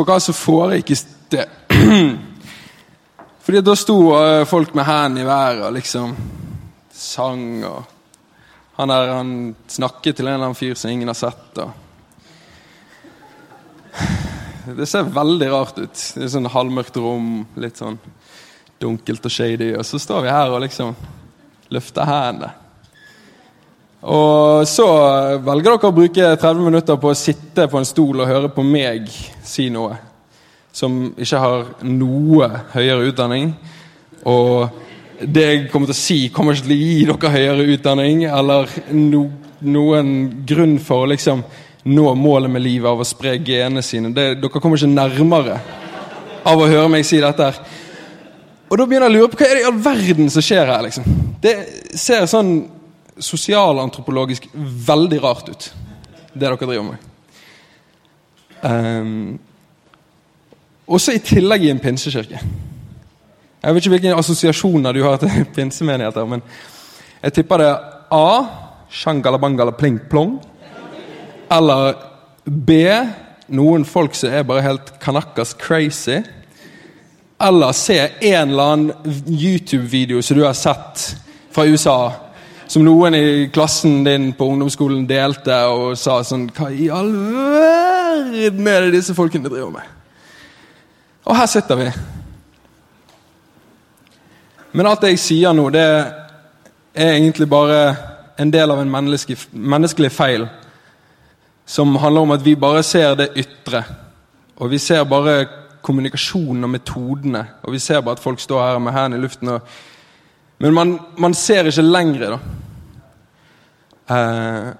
på hva som foregikk i sted. Fordi da sto eh, folk med hendene i været og liksom sang og Han der han snakket til en eller annen fyr som ingen har sett. og Det ser veldig rart ut. Det er sånn halvmørkt rom, litt sånn dunkelt og shady. Og så står vi her og liksom løfter hendene. Og så velger dere å bruke 30 minutter på å sitte på en stol og høre på meg si noe som ikke har noe høyere utdanning. Og det jeg kommer til å si, kommer ikke til å gi dere høyere utdanning eller no, noen grunn for å liksom nå målet med livet av å spre genene sine. Det, dere kommer ikke nærmere av å høre meg si dette. her. Og da begynner jeg å lure på hva er det i all verden som skjer her. liksom. Det ser sånn sosialantropologisk veldig rart ut, det dere driver med. Um, også i tillegg i en pinsekirke. Jeg vet ikke hvilke assosiasjoner du har til pinsemenigheter, men jeg tipper det er A. Shangalabangala pling plong. Eller B. Noen folk som er bare helt kanakkas crazy. Eller C. En eller annen YouTube-video som du har sett fra USA som noen i klassen din på ungdomsskolen delte og sa sånn Hva i all verden er det disse folkene driver med? Og her sitter vi. Men alt det jeg sier nå, det er egentlig bare en del av en menneskelig, menneskelig feil. Som handler om at vi bare ser det ytre. Og vi ser bare kommunikasjonen og metodene. Og vi ser bare at folk står her med hendene i luften. og men man, man ser ikke lengre, da. Eh,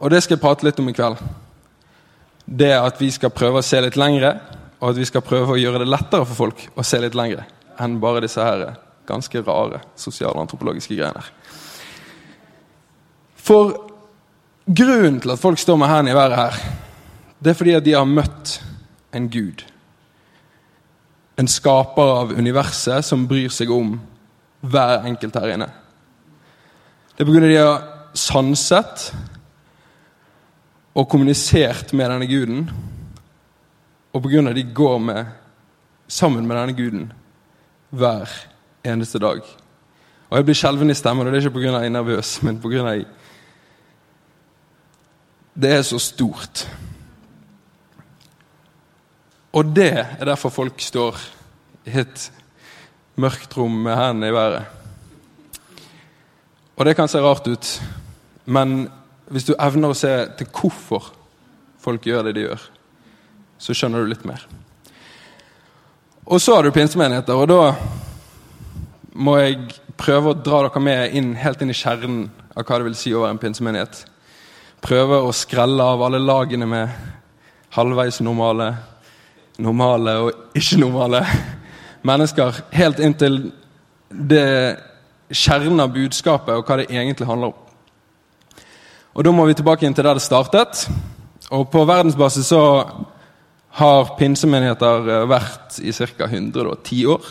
og det skal jeg prate litt om i kveld. Det at vi skal prøve å se litt lengre, og at vi skal prøve å gjøre det lettere for folk å se litt lengre enn bare disse her ganske rare sosialantropologiske greiene. For grunnen til at folk står med hendene i været her, det er fordi at de har møtt en gud. En skaper av universet som bryr seg om hver enkelt her inne. Det er pga. de har sanset og kommunisert med denne guden, og pga. de går med, sammen med denne guden hver eneste dag. Og Jeg blir skjelven i stemmen, og det er ikke pga. jeg er nervøs, men pga. Det er så stort. Og det er derfor folk står i et mørkt rom med hendene i været. Og det kan se rart ut, men hvis du evner å se til hvorfor folk gjør det de gjør, så skjønner du litt mer. Og så har du pinsemenigheter, og da må jeg prøve å dra dere med inn, helt inn i kjernen av hva det vil si å være en pinsemenighet. Prøve å skrelle av alle lagene med halvveis normale, normale og ikke-normale mennesker helt inn til det kjernen av budskapet og hva det egentlig handler om. Og Da må vi tilbake inn til der det startet. Og På verdensbasis så har pinsemenigheter eh, vært i ca. 110 år.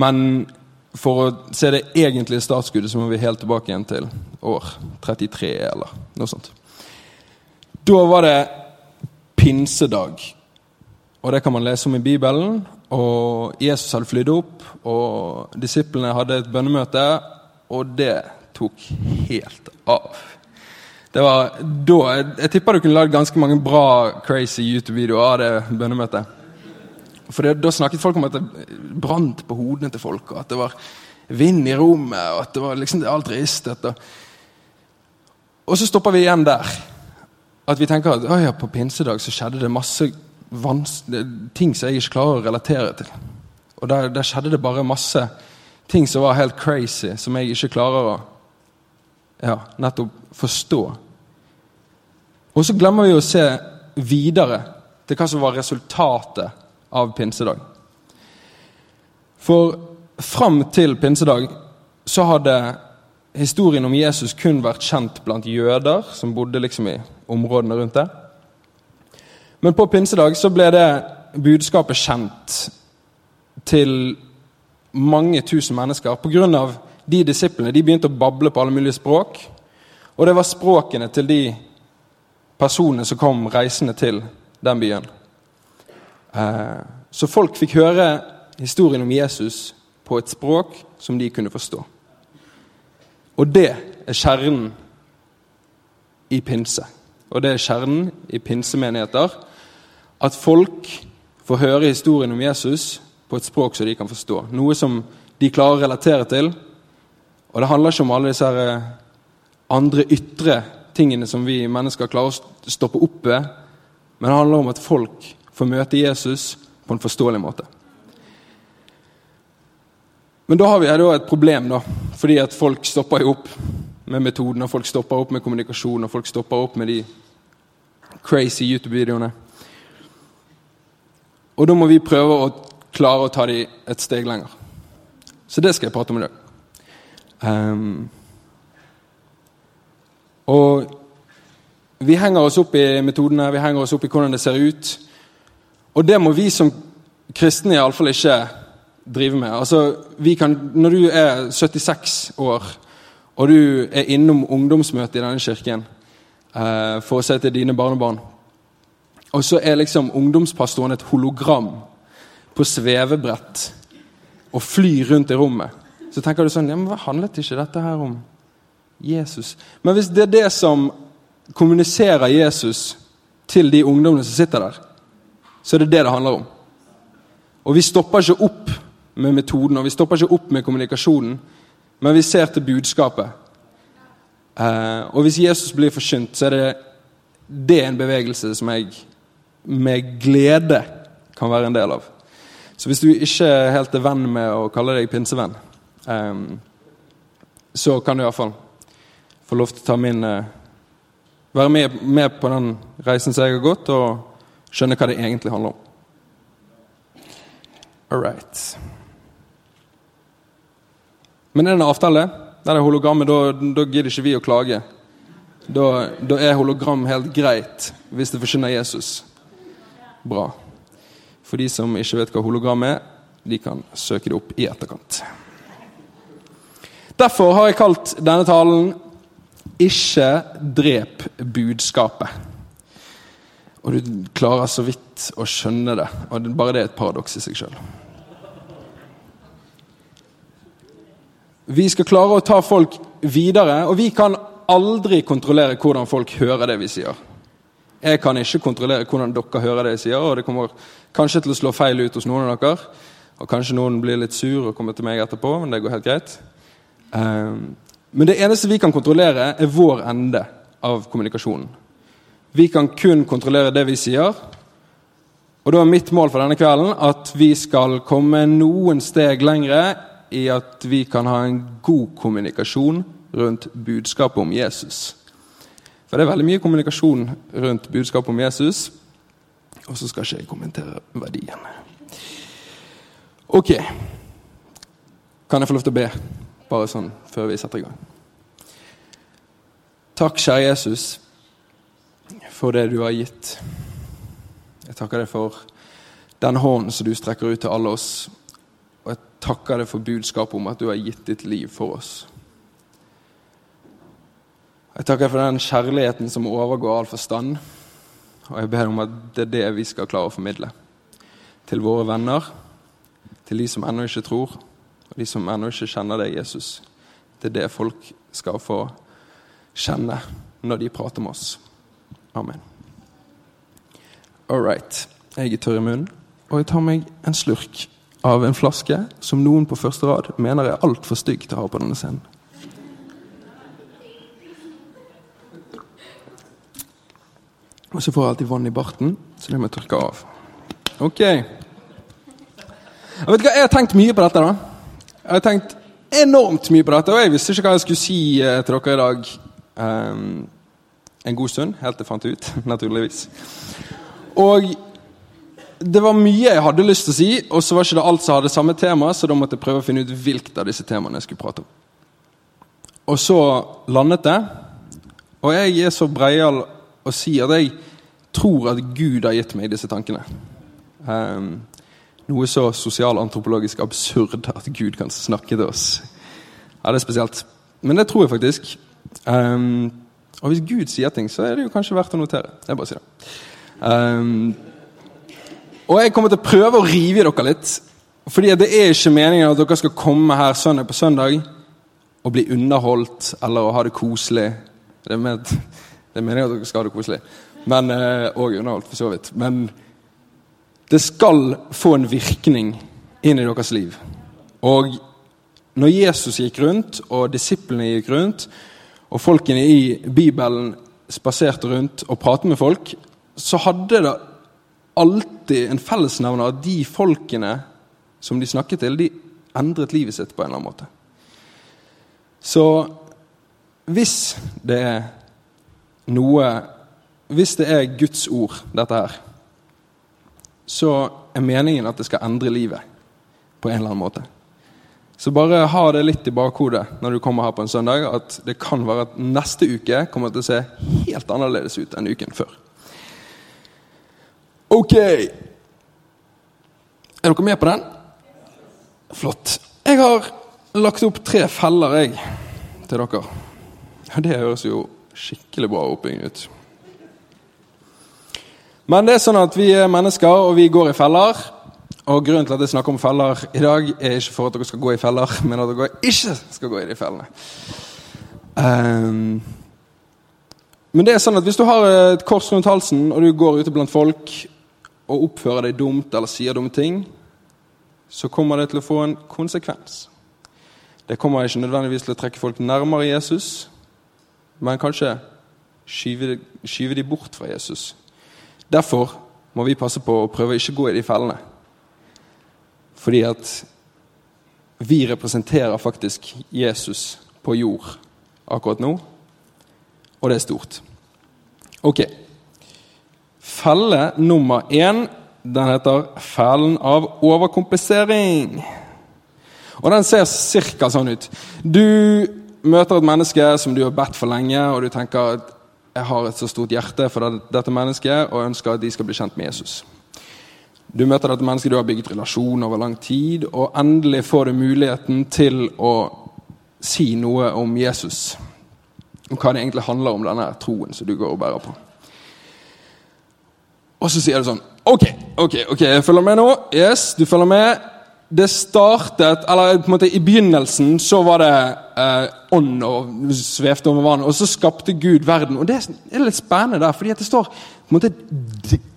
Men for å se det egentlige startskuddet så må vi helt tilbake igjen til år 33 eller noe sånt. Da var det pinsedag. Og det kan man lese om i Bibelen. Og Jesus hadde flydd opp, og disiplene hadde et bønnemøte, og det tok helt av. Det var da, Jeg, jeg tipper du kunne lagd ganske mange bra crazy YouTube-videoer av det bønnemøtet. For det, Da snakket folk om at det brant på hodene til folk, og at det var vind i rommet, og at det var liksom alt ristet. Og, og så stopper vi igjen der. At vi tenker at ja, på pinsedag så skjedde det masse ting som jeg ikke klarer å relatere til. Og der, der, skjedde det bare masse ting som var helt crazy, som jeg ikke klarer å ja, nettopp forstå. Og så glemmer vi å se videre til hva som var resultatet av pinsedag. For fram til pinsedag så hadde historien om Jesus kun vært kjent blant jøder som bodde liksom i områdene rundt det. Men på pinsedag så ble det budskapet kjent til mange tusen mennesker pga. De disiplene. De begynte å bable på alle mulige språk. Og det var språkene til de personene som kom reisende til den byen. Eh, så folk fikk høre historien om Jesus på et språk som de kunne forstå. Og det er kjernen i pinse. Og det er kjernen i pinsemenigheter. At folk får høre historien om Jesus på et språk som de kan forstå. Noe som de klarer å relatere til. Og det handler ikke om alle disse eh, andre ytre tingene som vi mennesker klarer å stoppe opp ved, men det handler om at folk får møte Jesus på en forståelig måte. Men da har vi et problem, da, fordi at folk stopper opp med metoden, og folk stopper opp med kommunikasjon, og folk stopper opp med de crazy YouTube-videoene. Og da må vi prøve å klare å ta de et steg lenger. Så det skal jeg prate om i dag. Um, og vi henger oss opp i metodene, vi henger oss opp i hvordan det ser ut. Og det må vi som kristne iallfall ikke drive med. Altså, kan, når du er 76 år og du er innom ungdomsmøtet i denne kirken eh, for å se til dine barnebarn, og så er liksom ungdomspastoren et hologram på svevebrett og flyr rundt i rommet, så tenker du sånn ja, men Hva handlet ikke dette her om Jesus? Men hvis det er det som kommuniserer Jesus til de ungdommene som sitter der, så er det det det handler om. Og vi stopper ikke opp med metoden, og vi stopper ikke opp med kommunikasjonen, men vi ser til budskapet. Eh, og hvis Jesus blir forkynt, så er det, det en bevegelse som jeg med glede kan være en del av. Så hvis du ikke helt er venn med å kalle deg pinsevenn, så kan du iallfall få lov til å ta min eh, Være med, med på den reisen som jeg har gått, og skjønne hva det egentlig handler om. All right. Men er det en avtale? Der er hologrammet, da, da gidder ikke vi å klage. Da, da, er hologram helt greit hvis det forsyner Jesus. Bra. For de som ikke vet hva hologram er, de kan søke det opp i etterkant. Derfor har jeg kalt denne talen 'Ikke drep budskapet'. Og du klarer så vidt å skjønne det. Og bare det er et paradoks i seg sjøl. Vi skal klare å ta folk videre, og vi kan aldri kontrollere hvordan folk hører det vi sier. Jeg kan ikke kontrollere hvordan dere hører det jeg sier, og det kommer kanskje til å slå feil ut hos noen av dere. Og kanskje noen blir litt sur og kommer til meg etterpå, men det går helt greit. Um, men det eneste vi kan kontrollere, er vår ende av kommunikasjonen. Vi kan kun kontrollere det vi sier. Og da er mitt mål for denne kvelden at vi skal komme noen steg lengre i at vi kan ha en god kommunikasjon rundt budskapet om Jesus. For det er veldig mye kommunikasjon rundt budskapet om Jesus, og så skal ikke jeg kommentere verdien. Ok. Kan jeg få lov til å be, bare sånn før vi setter i gang? Takk, kjære Jesus, for det du har gitt. Jeg takker deg for den hånden som du strekker ut til alle oss og jeg takker deg for budskapet om at du har gitt ditt liv for oss. Jeg takker deg for den kjærligheten som overgår all forstand. Og jeg ber om at det er det vi skal klare å formidle. Til våre venner, til de som ennå ikke tror, og de som ennå ikke kjenner deg, Jesus. Det er det folk skal få kjenne når de prater med oss. Amen. All right. Jeg er tørr i munnen, og jeg tar meg en slurk av en flaske som noen på første rad mener er altfor stygg til å ha på denne scenen. Og så får jeg alltid vann i barten, så det må jeg tørke av. Ok. Jeg vet hva, jeg har tenkt mye på dette. da. Jeg har tenkt enormt mye på dette, og jeg visste ikke hva jeg skulle si eh, til dere i dag. Um, en god stund, helt til jeg fant ut, naturligvis. Og det var mye jeg hadde lyst til å si, og så var ikke det alt som hadde samme tema, så da måtte jeg prøve å finne ut hvilket av disse temaene jeg skulle prate om. Og så landet det, og jeg er så breial å si at jeg tror at Gud har gitt meg disse tankene. Um, noe så sosialantropologisk absurd at Gud kan snakke til oss. Ja, det er spesielt. Men det tror jeg faktisk. Um, og hvis Gud sier ting, så er det jo kanskje verdt å notere. Jeg bare sier det. Um, og jeg kommer til å prøve å rive i dere litt. Fordi det er ikke meningen at dere skal komme her søndag på søndag og bli underholdt eller å ha det koselig. Det er, med, det er meningen at dere skal ha det koselig. Men, eh, og underholdt, for så vidt. Men det skal få en virkning inn i deres liv. Og når Jesus gikk rundt, og disiplene gikk rundt, og folkene i Bibelen spaserte rundt og pratet med folk, så hadde det alltid en fellesnevner at de folkene som de snakket til, de endret livet sitt på en eller annen måte. Så hvis det er noe Hvis det er Guds ord, dette her, så er meningen at det skal endre livet på en eller annen måte. Så bare ha det litt i bakhodet når du kommer her på en søndag, at det kan være at neste uke kommer til å se helt annerledes ut enn uken før. Ok. Er dere med på den? Flott. Jeg har lagt opp tre feller, jeg, til dere. Det høres jo skikkelig bra oppbygging ut. Men det er sånn at vi er mennesker, og vi går i feller. Og Grunnen til at jeg snakker om feller i dag, er ikke for at dere skal gå i feller, men at dere ikke skal gå i de fellene. Um, men det er sånn at hvis du har et kors rundt halsen, og du går ute blant folk og oppfører deg dumt eller sier dumme ting, så kommer det til å få en konsekvens. Det kommer ikke nødvendigvis til å trekke folk nærmere Jesus, men kanskje skyve, skyve de bort fra Jesus. Derfor må vi passe på å prøve å ikke gå i de fellene. Fordi at vi representerer faktisk Jesus på jord akkurat nå, og det er stort. Ok. Felle nummer én den heter 'Fellen av overkomplisering'. Og Den ser ca. sånn ut. Du møter et menneske som du har bedt for lenge, og du tenker at 'jeg har et så stort hjerte for dette mennesket' og ønsker at de skal bli kjent med Jesus. Du møter dette mennesket du har bygget relasjon over lang tid, og endelig får du muligheten til å si noe om Jesus. Om hva det egentlig handler om, denne troen som du går og bærer på. Og så sier du sånn Ok, ok, ok, jeg følger med nå. Yes, du følger med. Det startet Eller på en måte i begynnelsen så var det eh, ånd og svevde over vann. Og så skapte Gud verden. Og det er litt spennende der, fordi det står på en måte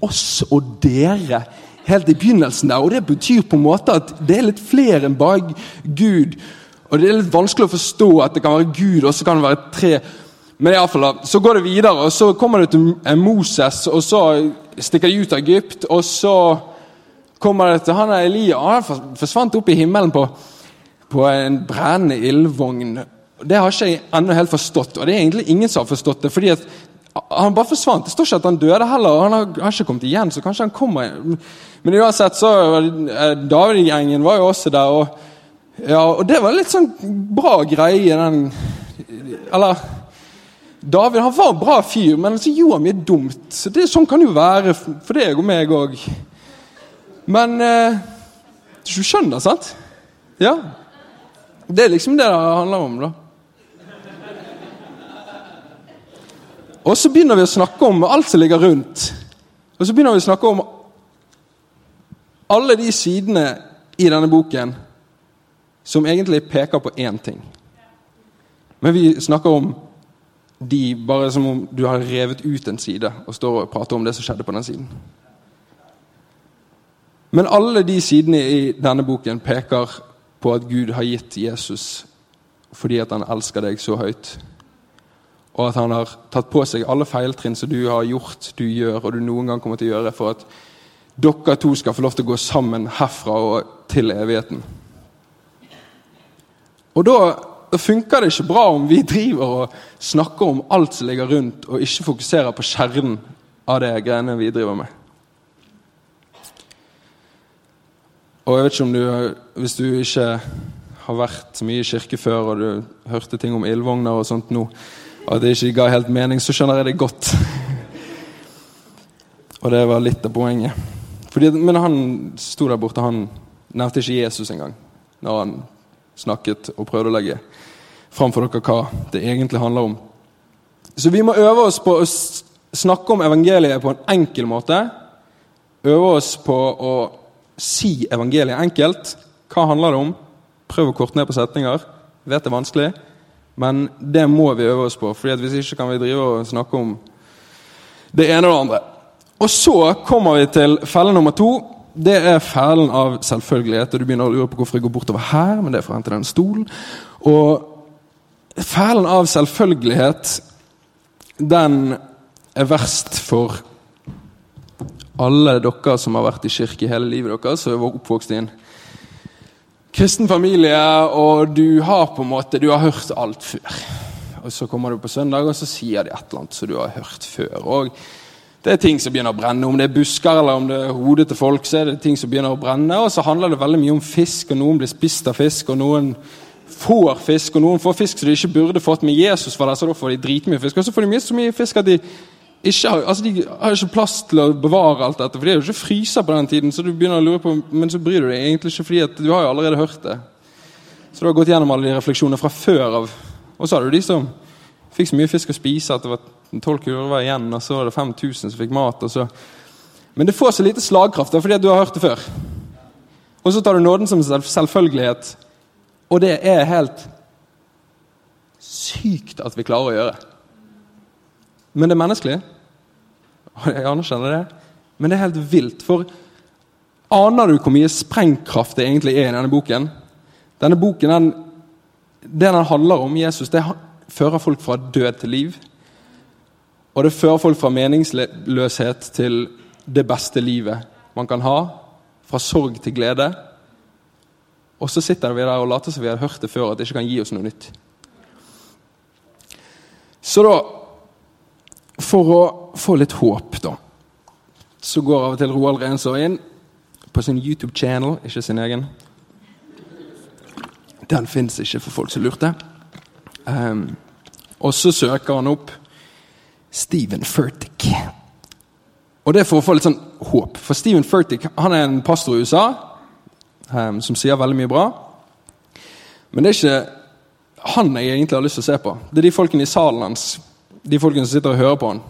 oss og dere helt i begynnelsen der. Og det betyr på en måte at det er litt flere enn bare Gud. Og det er litt vanskelig å forstå at det kan være Gud, og så kan det være tre. Men i alle fall, så går det videre, og så kommer det til Moses, og så stikker de ut av Egypt. Og så kommer det til han Elia. Han forsvant opp i himmelen på, på en brennende ildvogn. Det har ikke jeg ennå helt forstått, og det er egentlig ingen som har forstått det. fordi at han bare forsvant. Det står ikke at han døde heller. og Han har, har ikke kommet igjen, så kanskje han kommer Men uansett, så eh, David-gjengen var jo også der. Og, ja, og det var litt sånn bra greie, den Eller David han var en bra fyr, men så gjorde han mye dumt. Så det, Sånn kan det jo være for deg og meg òg. Men eh, Du skjønner, sant? Ja. Det er liksom det det handler om, da. Og så begynner vi å snakke om alt som ligger rundt. Og så begynner vi å snakke om alle de sidene i denne boken som egentlig peker på én ting. Men vi snakker om de bare som om du har revet ut en side og står og prater om det som skjedde på den siden. Men alle de sidene i denne boken peker på at Gud har gitt Jesus fordi at han elsker deg så høyt. Og at han har tatt på seg alle feiltrinn som du har gjort, du gjør og du noen gang kommer til å gjøre for at dere to skal få lov til å gå sammen herfra og til evigheten. Og da da funker det ikke bra om vi driver og snakker om alt som ligger rundt, og ikke fokuserer på kjernen av det greiene vi driver med. Og jeg vet ikke om du, Hvis du ikke har vært mye i kirke før, og du hørte ting om ildvogner og sånt nå, og det ikke ga helt mening, så skjønner jeg det godt. og det var litt av poenget. Fordi, men han sto der borte, han nevnte ikke Jesus engang når han snakket og prøvde å legge fram for dere hva det egentlig handler om. Så vi må øve oss på å snakke om evangeliet på en enkel måte. Øve oss på å si evangeliet enkelt. Hva handler det om? Prøv å korte ned på setninger. Vet det er vanskelig, men det må vi øve oss på. Fordi Hvis ikke kan vi drive og snakke om det ene og det andre. Og så kommer vi til felle nummer to. Det er fellen av selvfølgelighet. og Du begynner å lure på hvorfor jeg går bortover her, men det er for å hente den stolen. Og fellen av selvfølgelighet, den er verst for alle dere som har vært i kirke hele livet deres, som er oppvokst i en kristen familie, og du har på en måte, du har hørt alt før. Og Så kommer du på søndag, og så sier de et eller annet som du har hørt før. Og Det er ting som begynner å brenne. Om det er busker eller om det er hodet til folk, så er det ting som begynner å brenne. Og så handler det veldig mye om fisk, og noen blir spist av fisk, og noen får fisk, og noen får fisk som de ikke burde fått med Jesus var der, så da får de dritmye fisk. Og så får de mye så mye fisk at de ikke har, altså de har ikke plass til å bevare alt dette. For de er jo ikke fryser på den tiden, så du begynner å lure på, men så bryr du deg egentlig ikke, fordi at du har jo allerede hørt det. Så du har gått gjennom alle de refleksjonene fra før av. Og så har du de som fikk så mye fisk å spise at det var tolv kurver igjen, og så var det 5000 som fikk mat. og så... Men det får så lite slagkraft fordi at du har hørt det før. Og så tar du nåden som selvfølgelighet, og det er helt sykt at vi klarer å gjøre. Men det er menneskelig. Jeg anerkjenner det. Men det er helt vilt. For aner du hvor mye sprengkraft det egentlig er i denne boken? Denne boken, den, Det den handler om, Jesus, det fører folk fra død til liv. Og det fører folk fra meningsløshet til det beste livet man kan ha. Fra sorg til glede. Og så sitter vi der og later som vi har hørt det før, at det ikke kan gi oss noe nytt. Så da for å få litt håp, da, så går av og til Roald Rensår inn på sin YouTube-channel, ikke sin egen. Den fins ikke for folk som lurte. Um, og så søker han opp Steven Furtick. Og det er for å få litt sånn håp. For Steven Furtick han er en pastor i USA um, som sier veldig mye bra. Men det er ikke han jeg egentlig har lyst til å se på. Det er de folkene i salen hans de folkene som sitter og hører på han,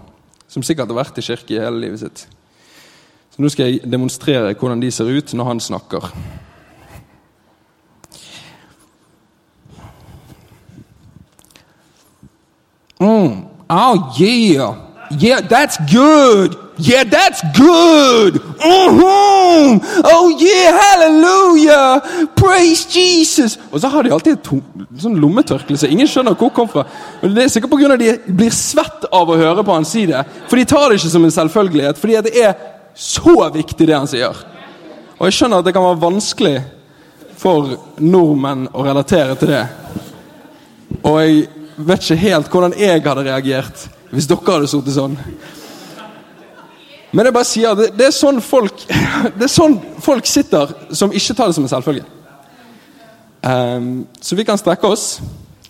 som sikkert har vært i kirke i hele livet sitt. Så Nå skal jeg demonstrere hvordan de ser ut når han snakker. Mm. Oh, yeah. Yeah, that's good. Yeah, that's good! Mm -hmm. Oh yeah, hallelujah! Praise Jesus! Og så har de alltid et sånn lommetørkle så ingen skjønner hvor det kom fra. Men Det er sikkert pga. at de blir svett av å høre på han si det. For de tar det ikke som en selvfølgelighet, fordi det er så viktig, det han sier. Og jeg skjønner at det kan være vanskelig for nordmenn å relatere til det. Og jeg vet ikke helt hvordan jeg hadde reagert hvis dere hadde sittet sånn. Men jeg bare sier det, det, er sånn folk, det er sånn folk sitter som ikke tar det som en selvfølge. Um, så vi kan strekke oss.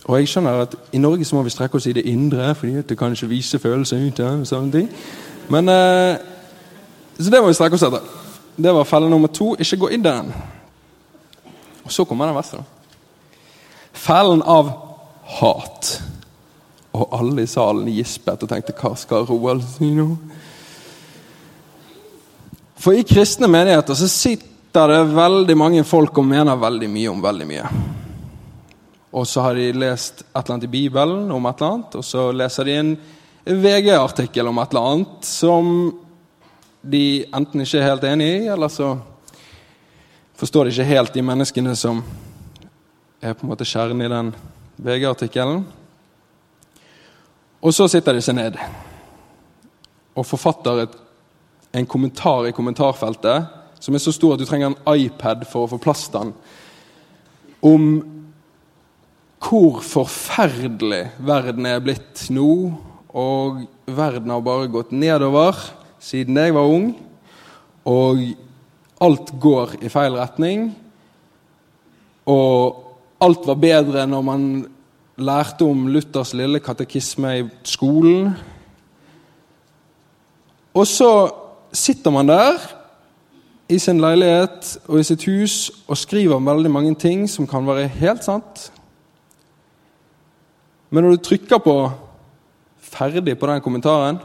Og jeg skjønner at i Norge så må vi strekke oss i det indre, fordi det kan ikke vise følelser ut. og sånne ting. Men uh, Så det må vi strekke oss etter. Det var felle nummer to. Ikke gå inn den. Og så kommer den verste. Fellen av hat. Og alle i salen gispet og tenkte 'hva skal Roald si nå'? For i kristne menigheter så sitter det veldig mange folk og mener veldig mye om veldig mye. Og så har de lest et eller annet i Bibelen om et eller annet, og så leser de en VG-artikkel om et eller annet som de enten ikke er helt enig i, eller så forstår de ikke helt de menneskene som er på en måte kjernen i den VG-artikkelen. Og så sitter de seg ned og forfatter et en kommentar i kommentarfeltet som er så stor at du trenger en iPad for å få plass til den, om hvor forferdelig verden er blitt nå. Og verden har bare gått nedover siden jeg var ung. Og alt går i feil retning. Og alt var bedre når man lærte om Luthers lille katekisme i skolen. Og så sitter man der i sin leilighet og i sitt hus og skriver veldig mange ting som kan være helt sant. Men når du trykker på 'ferdig' på den kommentaren,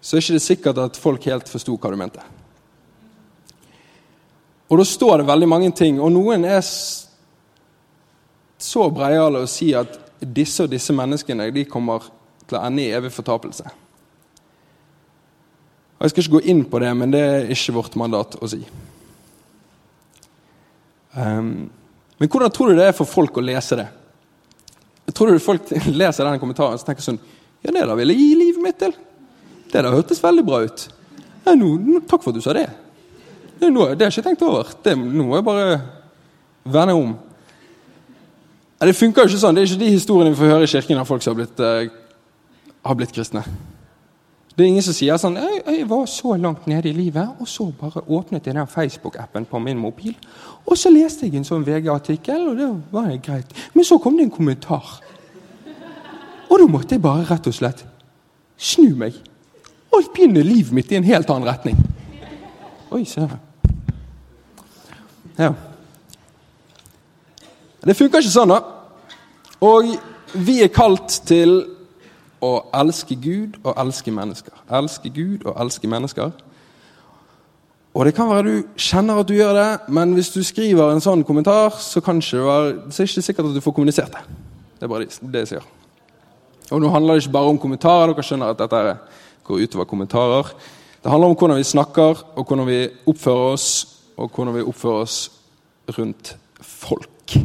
så er det ikke sikkert at folk helt forsto hva du mente. Og da står det veldig mange ting, og noen er så breiale å si at disse og disse menneskene de kommer til å ende i evig fortapelse. Og Jeg skal ikke gå inn på det, men det er ikke vårt mandat å si. Um, men hvordan tror du det er for folk å lese det? Tror du folk leser denne kommentaren og tenker sånn Ja, det da vil jeg gi livet mitt til. Det da hørtes veldig bra ut. Ja, no, no, takk for at du sa det. Det, no, det har jeg ikke tenkt over. Det, nå må jeg bare vende om. Ja, det funker jo ikke sånn. Det er ikke de historiene vi får høre i kirken av folk som har blitt, uh, har blitt kristne. Det er ingen som sier sånn jeg, jeg var så langt nede i livet, og så bare åpnet jeg den Facebook-appen på min mobil. Og så leste jeg en sånn VG-artikkel, og det var greit. Men så kom det en kommentar. Og da måtte jeg bare rett og slett snu meg. Og begynne livet mitt i en helt annen retning. Oi, se her. Ja. Det funker ikke sånn, da. Og vi er kalt til å elske Gud og elske mennesker. Elske Gud og elske mennesker. Og Det kan være du kjenner at du gjør det, men hvis du skriver en sånn kommentar, så, det være, så er det ikke sikkert at du får kommunisert det. Det er bare det, jeg sier. Og Nå handler det ikke bare om kommentarer. Dere skjønner at dette går utover kommentarer. Det handler om hvordan vi snakker, og hvordan vi oppfører oss, og hvordan vi oppfører oss rundt folk.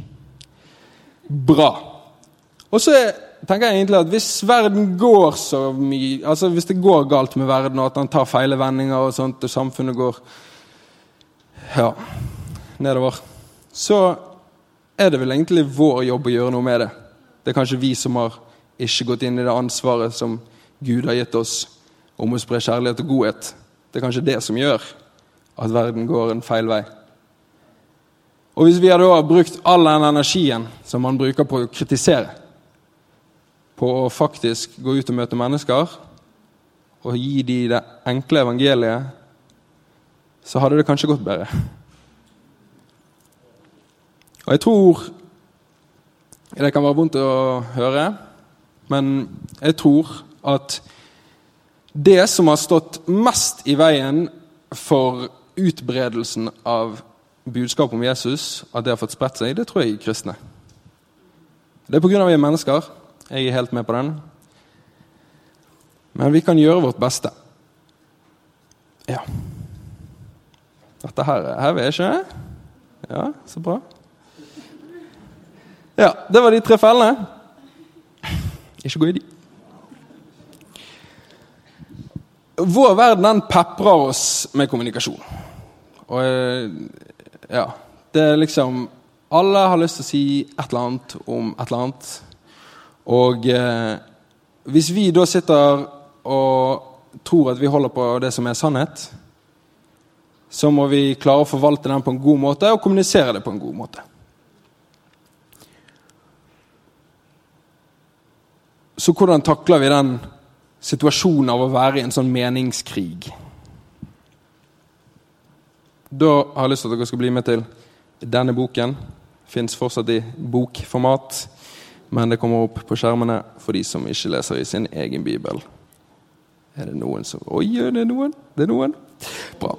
Bra. Og så er tenker jeg egentlig at Hvis verden går så mye, altså hvis det går galt med verden, og at han tar feile vendinger, og sånt, og samfunnet går ja, nedover, så er det vel egentlig vår jobb å gjøre noe med det. Det er kanskje vi som har ikke gått inn i det ansvaret som Gud har gitt oss om å spre kjærlighet og godhet. Det er kanskje det som gjør at verden går en feil vei. Og Hvis vi hadde brukt all den energien som man bruker på å kritisere, på å faktisk gå ut og møte mennesker og gi dem det enkle evangeliet, så hadde det kanskje gått bedre. Og jeg tror Det kan være vondt å høre, men jeg tror at det som har stått mest i veien for utbredelsen av budskapet om Jesus, at det har fått spredt seg, det tror jeg er kristne. Det er pga. vi er mennesker. Jeg er helt med på den. Men vi kan gjøre vårt beste. Ja. Dette her, her vil jeg ikke Ja, så bra. Ja, det var de tre fellene. Ikke gå i de. Vår verden den peprer oss med kommunikasjon. Og ja Det er liksom Alle har lyst til å si et eller annet om et eller annet. Og eh, hvis vi da sitter og tror at vi holder på det som er sannhet, så må vi klare å forvalte den på en god måte og kommunisere det på en god måte. Så hvordan takler vi den situasjonen av å være i en sånn meningskrig? Da har jeg lyst til at dere skal bli med til denne boken. Fins fortsatt i bokformat men det kommer opp på skjermene for de som ikke leser i sin egen bibel. Er det noen som Oi, er det noen? Det er noen? Bra.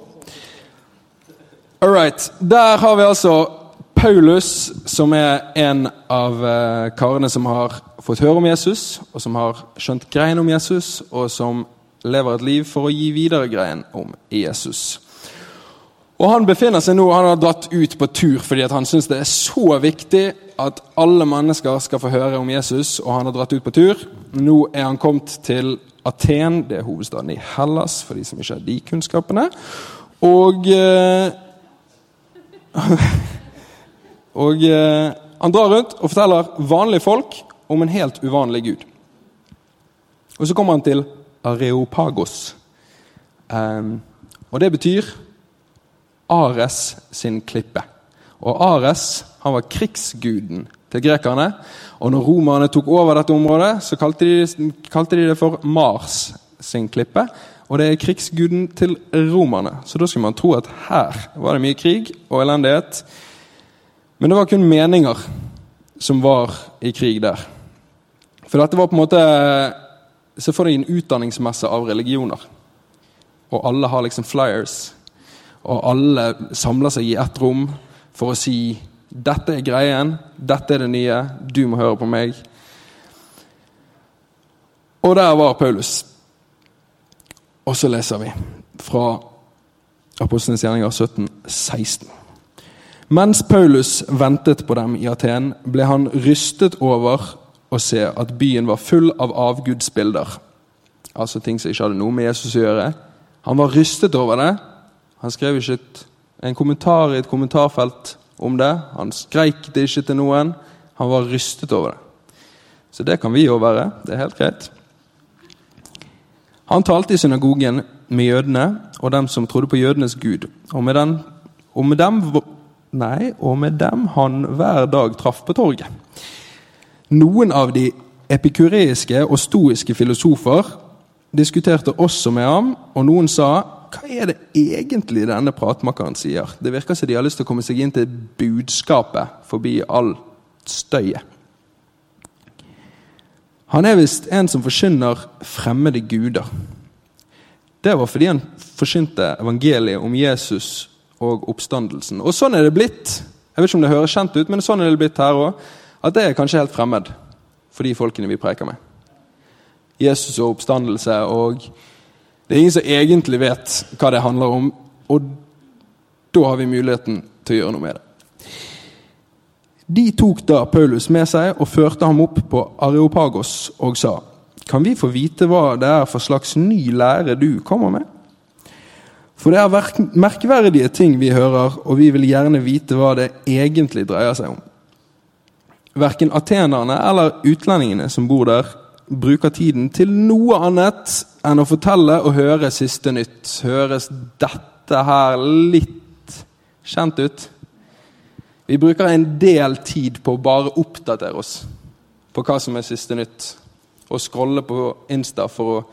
All right. Der har vi altså Paulus, som er en av eh, karene som har fått høre om Jesus, og som har skjønt greien om Jesus, og som lever et liv for å gi videre greien om Jesus. Og Han befinner seg nå, han har dratt ut på tur fordi han syns det er så viktig at alle mennesker skal få høre om Jesus, og han har dratt ut på tur. Nå er han kommet til Aten, det er hovedstaden i Hellas, for de som ikke har de kunnskapene. Og eh, Og eh, han drar rundt og forteller vanlige folk om en helt uvanlig gud. Og så kommer han til Areopagos. Um, og det betyr Ares sin klippe. Og Ares han var krigsguden til grekerne. Og når romerne tok over dette området, så kalte de, kalte de det for Mars sin klippe. Og det er krigsguden til romerne. Så da skulle man tro at her var det mye krig og elendighet. Men det var kun meninger som var i krig der. For dette var på en måte Se for deg en utdanningsmesse av religioner. Og alle har liksom flyers. Og alle samler seg i ett rom for å si 'Dette er greien. Dette er det nye. Du må høre på meg.' Og der var Paulus. Og så leser vi fra Apostlenes gjerninger 17, 16. Mens Paulus ventet på dem i Aten, ble han rystet over å se at byen var full av avgudsbilder. Altså ting som ikke hadde noe med Jesus å gjøre. Han var rystet over det. Han skrev ikke en kommentar i et kommentarfelt om det. Han skreik det ikke til noen. Han var rystet over det. Så det kan vi jo være. Det er helt greit. Han talte i synagogen med jødene og dem som trodde på jødenes gud. Og med, den, og med dem Nei, og med dem han hver dag traff på torget. Noen av de epikureiske og stoiske filosofer diskuterte også med ham, og noen sa hva er det egentlig denne pratmakeren sier? Det virker som de har lyst til å komme seg inn til budskapet forbi all støyet. Han er visst en som forkynner fremmede guder. Det var fordi han forkynte evangeliet om Jesus og oppstandelsen. Og sånn er det blitt. Jeg vet ikke om det høres kjent ut, men sånn er det blitt her òg. At det er kanskje helt fremmed for de folkene vi preker med. Jesus og oppstandelse, og det er ingen som egentlig vet hva det handler om. Og da har vi muligheten til å gjøre noe med det. De tok da Paulus med seg og førte ham opp på Areopagos og sa:" Kan vi få vite hva det er for slags ny lære du kommer med? For det er merkverdige ting vi hører, og vi vil gjerne vite hva det egentlig dreier seg om. Verken atenerne eller utlendingene som bor der, bruker tiden til noe annet enn å fortelle og høre siste nytt. Høres dette her litt kjent ut? Vi bruker en del tid på å bare oppdatere oss på hva som er siste nytt. Og scrolle på Insta for å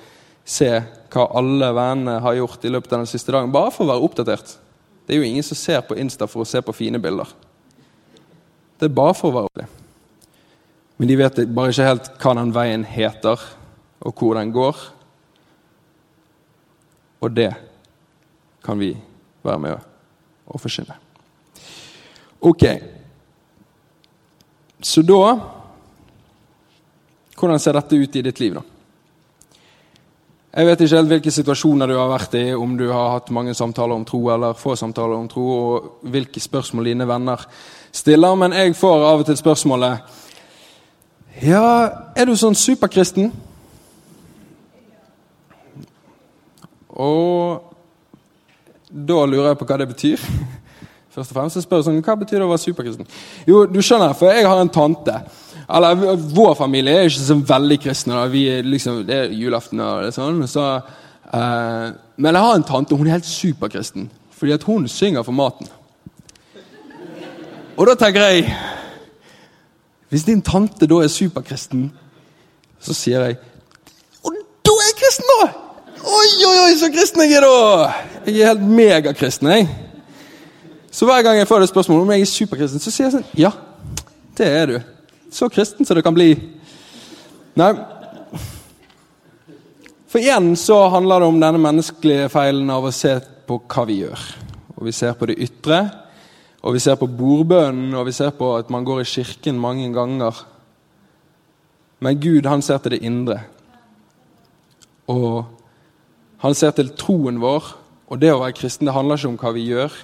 se hva alle vennene har gjort i løpet av den siste dagen. Bare for å være oppdatert. Det er jo ingen som ser på Insta for å se på fine bilder. Det er bare for å være oppdatert. Men de vet bare ikke helt hva den veien heter, og hvor den går. Og det kan vi være med å forsyne. Ok. Så da Hvordan ser dette ut i ditt liv, da? Jeg vet ikke helt hvilke situasjoner du har vært i, om du har hatt mange samtaler om tro eller få samtaler om tro, og hvilke spørsmål dine venner stiller, men jeg får av og til spørsmålet Ja, er du sånn superkristen? Og da lurer jeg på hva det betyr. Først og fremst så spør jeg sånn, Hva betyr det å være superkristen? Jo, du skjønner, for jeg har en tante. Eller Vår familie er ikke så veldig kristne. Da. Vi er liksom, Det er julaften og det sånn. Så, eh, men jeg har en tante, hun er helt superkristen. Fordi at hun synger for maten. Og da tenker jeg Hvis din tante da er superkristen, så sier jeg Og da er jeg kristen, da! Oi, oi, oi, så kristen jeg er, da! Jeg er helt megakristen, jeg. Så hver gang jeg får det spørsmålet om jeg er superkristen, så sier jeg sånn Ja, det er du. Så kristen som det kan bli. Nei. For igjen så handler det om denne menneskelige feilen av å se på hva vi gjør. Og Vi ser på det ytre, og vi ser på bordbønnen, og vi ser på at man går i kirken mange ganger. Men Gud, han ser til det indre. Og han ser til troen vår. Og det å være kristen det handler ikke om hva vi gjør,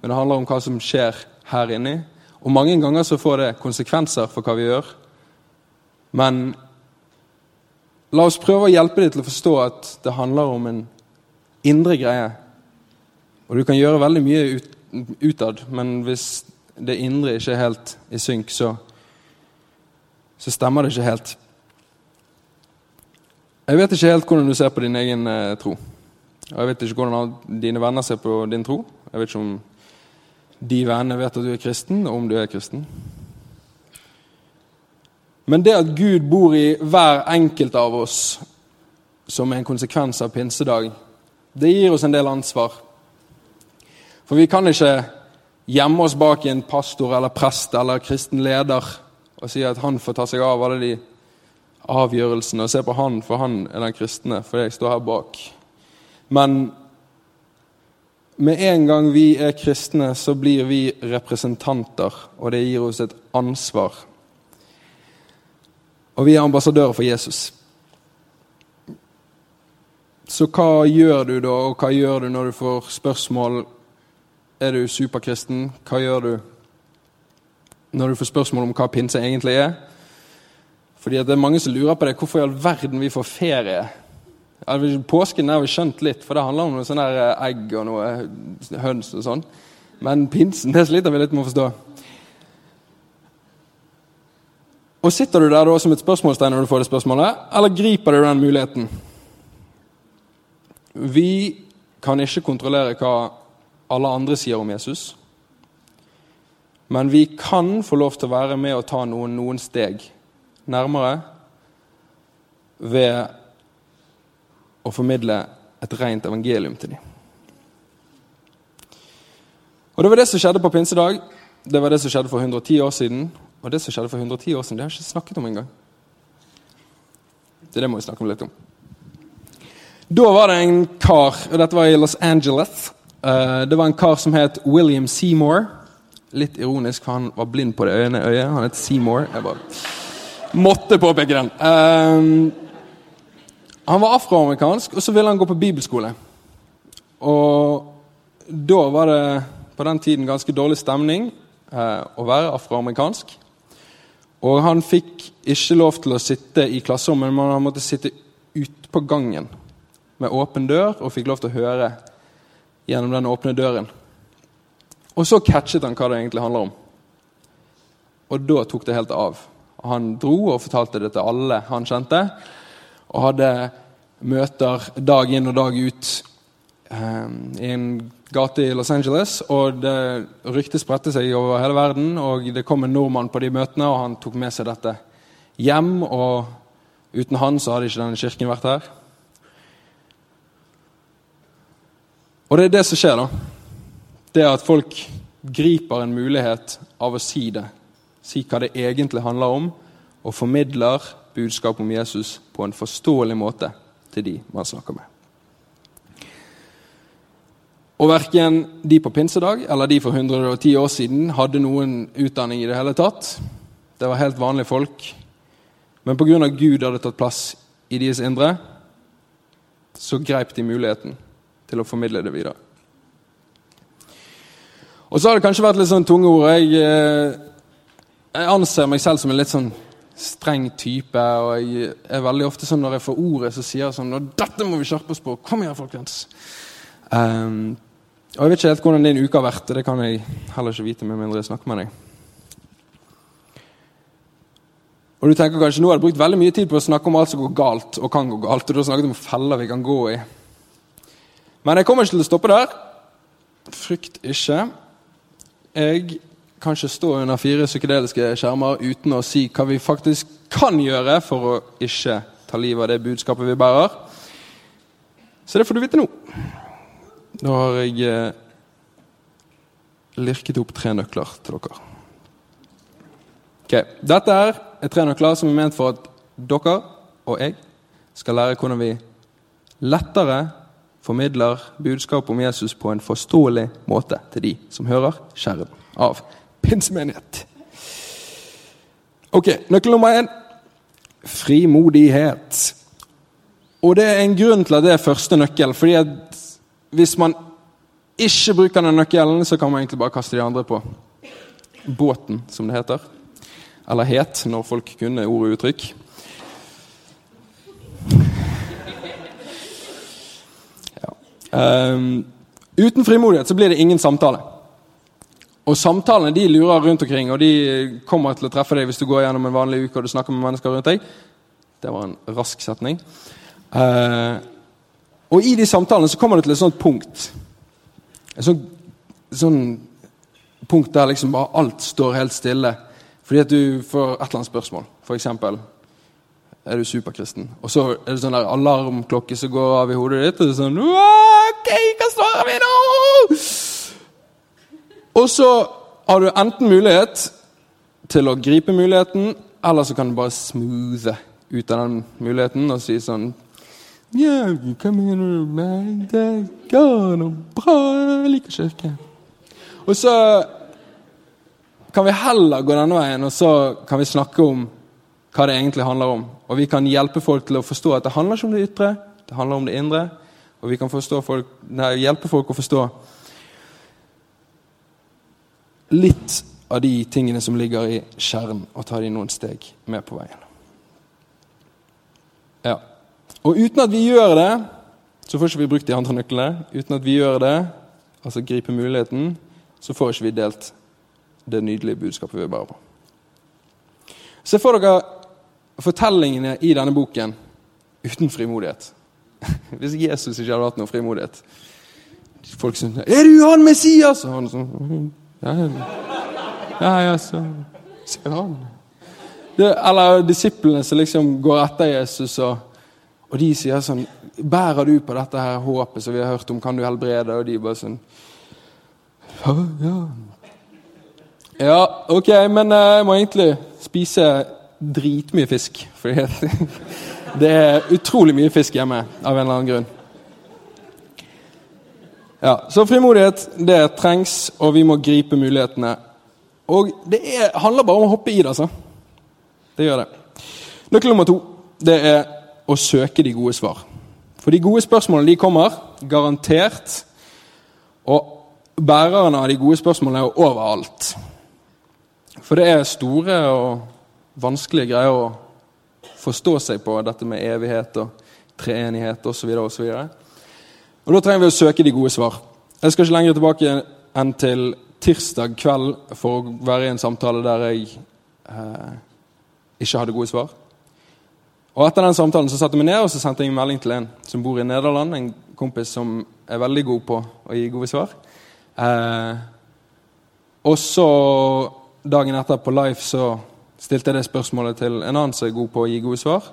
men det handler om hva som skjer her inni. Og mange ganger så får det konsekvenser for hva vi gjør. Men la oss prøve å hjelpe deg til å forstå at det handler om en indre greie. Og du kan gjøre veldig mye ut, utad, men hvis det indre ikke er helt i synk, så, så stemmer det ikke helt. Jeg vet ikke helt hvordan du ser på din egen eh, tro. Og jeg vet ikke hvordan dine venner ser på din tro. Jeg vet ikke om de vennene vet at du er kristen, og om du er kristen. Men det at Gud bor i hver enkelt av oss som en konsekvens av pinsedag, det gir oss en del ansvar. For vi kan ikke gjemme oss bak en pastor eller prest eller kristen leder og si at han får ta seg av alle de avgjørelsene, og se på han, for han er den kristne, fordi jeg står her bak. Men med en gang vi er kristne, så blir vi representanter, og det gir oss et ansvar. Og vi er ambassadører for Jesus. Så hva gjør du da, og hva gjør du når du får spørsmål Er du superkristen? Hva gjør du når du får spørsmål om hva pinse egentlig er? Fordi det er mange som lurer på det. Hvorfor i all verden vi får ferie? Påsken har vi skjønt litt, for det handler om noe sånn egg og noe høns og sånn. Men pinsen det sliter vi litt med å forstå. Og Sitter du der da som et spørsmålstegn når du får det spørsmålet, eller griper du den muligheten? Vi kan ikke kontrollere hva alle andre sier om Jesus. Men vi kan få lov til å være med og ta noen, noen steg nærmere ved å formidle et rent evangelium til dem. Og Det var det som skjedde på pinsedag. Det var det som skjedde for 110 år siden. Og det som skjedde for 110 år siden, det har jeg ikke snakket om engang. Det, det må vi snakke om litt om. Da var det en kar, og dette var i Los Angeles. Uh, det var en kar som het William Seymour. Litt ironisk, for han var blind på det ene øyet. Han het Seymour. Jeg bare måtte påpeke den. Uh, han var afroamerikansk, og så ville han gå på bibelskole. Og da var det på den tiden ganske dårlig stemning uh, å være afroamerikansk. Og han fikk ikke lov til å sitte i klasserommet, men han måtte sitte ute på gangen med åpen dør og fikk lov til å høre gjennom den åpne døren. Og så catchet han hva det egentlig handler om. Og da tok det helt av. Han dro og fortalte det til alle han kjente, og hadde møter dag inn og dag ut um, i en gate i Los Angeles. Og det ryktet spredte seg over hele verden, og det kom en nordmann på de møtene, og han tok med seg dette hjem. Og uten han så hadde ikke denne kirken vært her. Og det er det som skjer, da. Det er at folk griper en mulighet av å si det. Si hva det egentlig handler om, og formidler budskapet om Jesus på en forståelig måte til de man snakker med. Og Verken de på pinsedag eller de for 110 år siden hadde noen utdanning i det hele tatt. Det var helt vanlige folk. Men pga. Gud hadde tatt plass i deres indre, så greip de muligheten til å formidle det videre. Og så har det kanskje vært litt sånn tunge ord. Jeg, eh, jeg, anser meg selv som en litt sånn streng type. Og jeg er veldig ofte sånn når jeg får ordet, så sier jeg sånn dette må vi skjerpe oss på! Kom igjen, folkens! Um, og Jeg vet ikke helt hvordan din uke har vært, det kan jeg heller ikke vite med mindre jeg snakker med deg. Og du tenker kanskje nå har jeg brukt veldig mye tid på å snakke om alt som går galt og kan gå galt. og du har snakket om feller vi kan gå i. Men jeg kommer ikke til å stoppe der. Frykt ikke. Jeg kan ikke stå under fire psykedeliske skjermer uten å si hva vi faktisk kan gjøre for å ikke ta livet av det budskapet vi bærer. Så det får du vite nå. Nå har jeg eh, lirket opp tre nøkler til dere. Okay. Dette er tre nøkler som er ment for at dere og jeg skal lære hvordan vi lettere formidler budskap om Jesus på en forståelig måte til de som hører skjermen av pinsemenighet. Ok, Nøkkel nummer én frimodighet. Og det er en grunn til at det er første nøkkel. fordi at hvis man ikke bruker den nøkkelen, så kan man egentlig bare kaste de andre på båten, som det heter. Eller het, når folk kunne ord og uttrykk. Um, uten frimodighet så blir det ingen samtale. Og samtalene de lurer rundt omkring, og de kommer til å treffe deg hvis du går gjennom en vanlig uke og du snakker med mennesker rundt deg. Det var en rask setning. Uh, og i de samtalene så kommer du til et sånt punkt. Et sånt, sånn punkt der liksom bare alt står helt stille. Fordi at du får et eller annet spørsmål. For eksempel er du superkristen? Og så er det sånn der alarmklokke som går av i hodet ditt. Og det er sånn Ok, hva svarer vi nå? Og så har du enten mulighet til å gripe muligheten, eller så kan du bare smoothe ut av den muligheten og si sånn Ja, hva mener du? Nei, det går noe bra. Jeg liker kirke. Og så kan vi heller gå denne veien, og så kan vi snakke om hva det egentlig handler om. Og vi kan hjelpe folk til å forstå at det handler ikke om det ytre, det handler om det indre. Og vi kan folk, nei, hjelpe folk å forstå litt av de tingene som ligger i kjernen, og ta de noen steg med på veien. Ja. Og uten at vi gjør det, så får ikke vi brukt de andre nøklene. Uten at vi gjør det, altså griper muligheten, så får ikke vi delt det nydelige budskapet vi bærer på. Se for dere fortellingene i denne boken uten frimodighet. Hvis Jesus ikke hadde hatt noe frimodighet. Folk som 'Er du han Messias?' Og han sånn Ja, ja, så ser han. Det, eller disiplene som liksom går etter Jesus, og, og de sier sånn 'Bærer du på dette her håpet som vi har hørt om? Kan du helbrede?' Og de bare sånn Ja, ja. Ja, ok, men eh, jeg må egentlig spise dritmye fisk. Fordi det er utrolig mye fisk hjemme av en eller annen grunn. Ja, Så frimodighet det trengs, og vi må gripe mulighetene. Og det er, handler bare om å hoppe i det, altså. Det gjør det. Nøkkel nummer to det er å søke de gode svar. For de gode spørsmålene de kommer, garantert. Og bærerne av de gode spørsmålene er overalt. For det er store og vanskelige greier å forstå seg på, dette med evighet og treenighet osv. Og, så og, da trenger vi å søke de gode svar. Jeg skal ikke lenger tilbake enn til tirsdag kveld for å være i en samtale der jeg eh, ikke hadde gode svar. Og Etter den samtalen så satte jeg meg ned og så sendte jeg en melding til en som bor i Nederland. En kompis som er veldig god på å gi gode svar. Eh, og så dagen etter på Life så stilte jeg det spørsmålet til en annen som er god på å gi gode svar.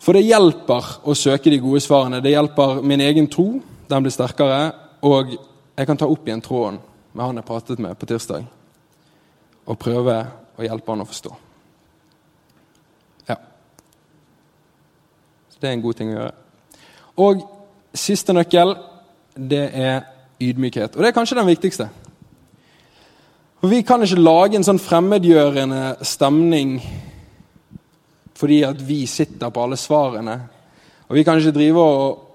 For det hjelper å søke de gode svarene. Det hjelper min egen tro. Den blir sterkere. Og jeg kan ta opp igjen tråden med han jeg pratet med på tirsdag, og prøve å hjelpe han å forstå. Ja. Så det er en god ting å gjøre. Og siste nøkkel, det er ydmykhet. Og det er kanskje den viktigste. For Vi kan ikke lage en sånn fremmedgjørende stemning fordi at vi sitter på alle svarene. Og vi kan ikke drive og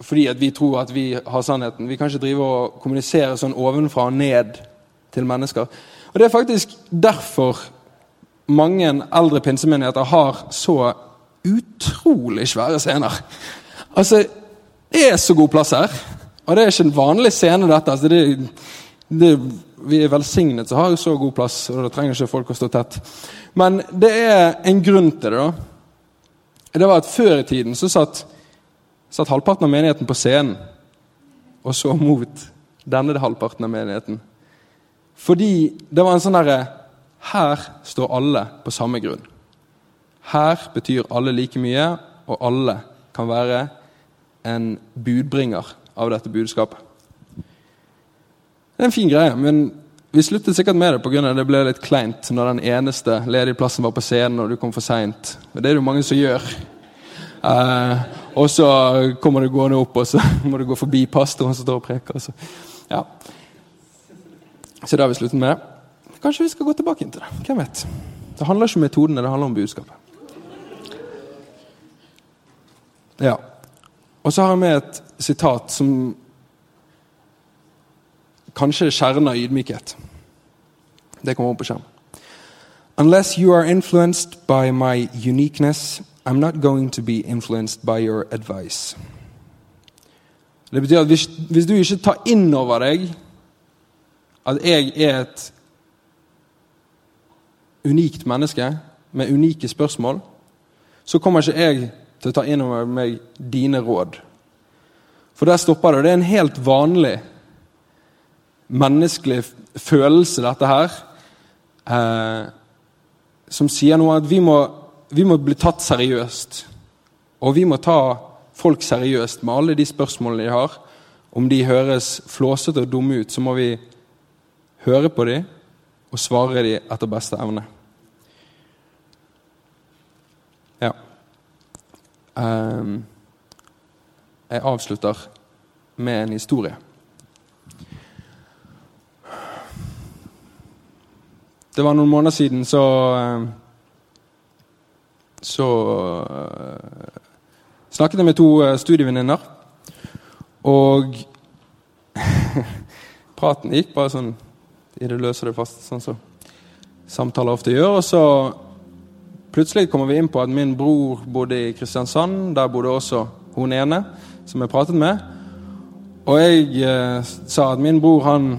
fordi at vi tror at vi har sannheten. Vi kan ikke drive og kommunisere sånn ovenfra og ned til mennesker. Og Det er faktisk derfor mange eldre pinsemenigheter har så utrolig svære scener. Altså, Det er så god plass her. Og det er ikke en vanlig scene, dette. altså det, det vi er velsignet som har så god plass, og da trenger ikke folk å stå tett. Men det er en grunn til det. da. Det var at Før i tiden så satt, satt halvparten av menigheten på scenen og så mot denne halvparten av menigheten. Fordi det var en sånn derre Her står alle på samme grunn. Her betyr alle like mye, og alle kan være en budbringer av dette budskapet. Det er en fin greie, men vi sluttet sikkert med det pga. det ble litt kleint når den eneste ledige plassen var på scenen og du kom for seint. Det er det jo mange som gjør. Uh, og så kommer du gående opp, og så må du gå forbi pastoren som står og preker. Så. Ja. så det har vi sluttet med. Kanskje vi skal gå tilbake inn til det. Hvem vet? Det handler ikke om metodene, det handler om budskapet. Ja. Og så har jeg med et sitat som kanskje kjernen av ydmykhet. Det kommer opp på skjermen. Unless you are influenced by my uniqueness, I'm not going to be influenced by your advice. Det betyr at hvis, hvis du ikke tar inn over deg at jeg er et unikt menneske med unike spørsmål, så kommer ikke jeg til å ta inn over meg dine råd. For der stopper det. Det er en helt vanlig menneskelig følelse, dette her, eh, som sier noe at vi må, vi må bli tatt seriøst. Og vi må ta folk seriøst med alle de spørsmålene de har. Om de høres flåsete og dumme ut, så må vi høre på dem og svare dem etter beste evne. Ja. Eh, jeg avslutter med en historie. Det var noen måneder siden så ehm, Så uh, snakket jeg med to uh, studievenninner. Og praten gikk bare sånn i det løse og det faste, sånn som samtaler ofte gjør. Og så plutselig kommer vi inn på at min bror bodde i Kristiansand. Der bodde også hun ene som jeg pratet med. Og jeg eh, sa at min bror han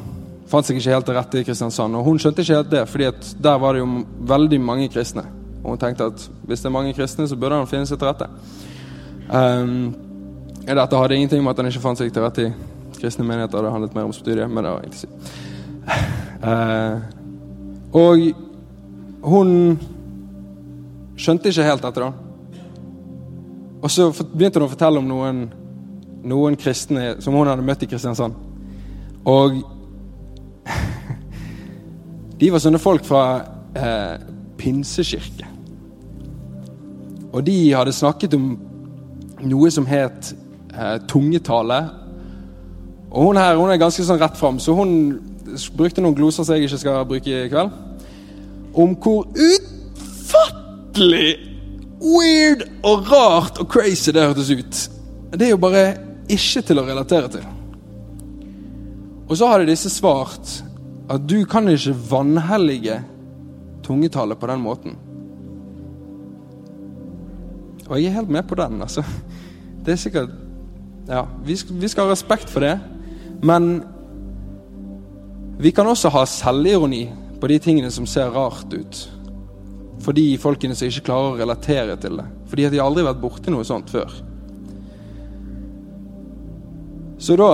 fant seg ikke helt til rette i Kristiansand. Og hun skjønte ikke helt det, fordi at der var det jo veldig mange kristne. Og hun tenkte at hvis det er mange kristne, så burde han finne seg til rette. Um, dette hadde ingenting med at han ikke fant seg til rette i kristne menigheter. Det handlet mer om studiet, men det var ikke si. Uh, og hun skjønte ikke helt dette, da. Og så begynte hun å fortelle om noen noen kristne som hun hadde møtt i Kristiansand. Og de var sånne folk fra eh, pinsekirke. Og de hadde snakket om noe som het eh, tungetale. Og hun her hun er ganske sånn rett fram, så hun brukte noen gloser som jeg ikke skal bruke i kveld. Om hvor utfattelig weird og rart og crazy det hørtes ut. Det er jo bare ikke til å relatere til. Og så hadde disse svart at du kan ikke vanhellige tungetallet på den måten. Og jeg er helt med på den, altså. Det er sikkert Ja, vi skal, vi skal ha respekt for det, men vi kan også ha selvironi på de tingene som ser rart ut. For de folkene som ikke klarer å relatere til det. Fordi at de aldri har vært borti noe sånt før. Så da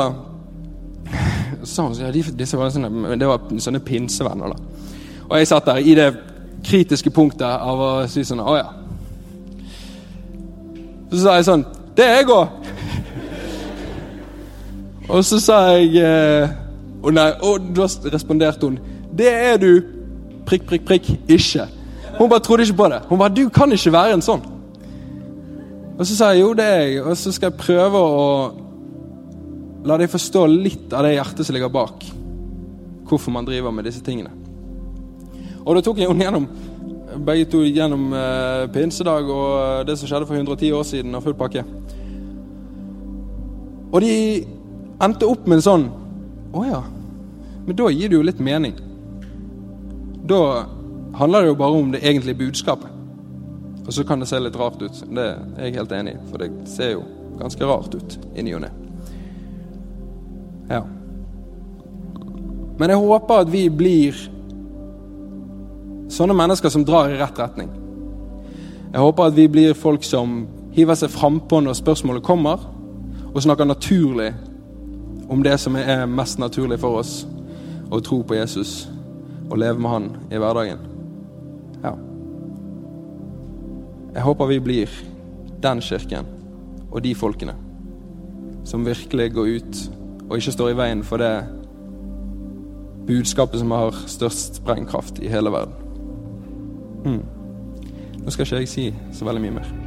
hun ja, disse var sånne, det var sånne pinsevenner. da. Og jeg satt der i det kritiske punktet av å si sånn Å ja. Så sa jeg sånn Det er jeg òg! og så sa jeg Å og, nei, og da responderte hun Det er du prikk, prikk, prikk ikke. Hun bare trodde ikke på det. Hun bare Du kan ikke være en sånn. Og så sa jeg jo, det er jeg. Og så skal jeg prøve å La deg forstå litt av det hjertet som ligger bak hvorfor man driver med disse tingene. Og da tok jeg henne gjennom begge to gjennom eh, pinsedag og det som skjedde for 110 år siden, og full pakke. Og de endte opp med en sånn Å ja. Men da gir det jo litt mening. Da handler det jo bare om det egentlige budskapet. Og så kan det se litt rart ut. Det er jeg helt enig i, for det ser jo ganske rart ut inni og ne. Ja. Men jeg håper at vi blir sånne mennesker som drar i rett retning. Jeg håper at vi blir folk som hiver seg frampå når spørsmålet kommer, og snakker naturlig om det som er mest naturlig for oss, å tro på Jesus og leve med Han i hverdagen. Ja. Jeg håper vi blir den kirken og de folkene som virkelig går ut og ikke står i veien for det budskapet som har størst sprengkraft i hele verden. Hmm. Nå skal ikke jeg si så veldig mye mer.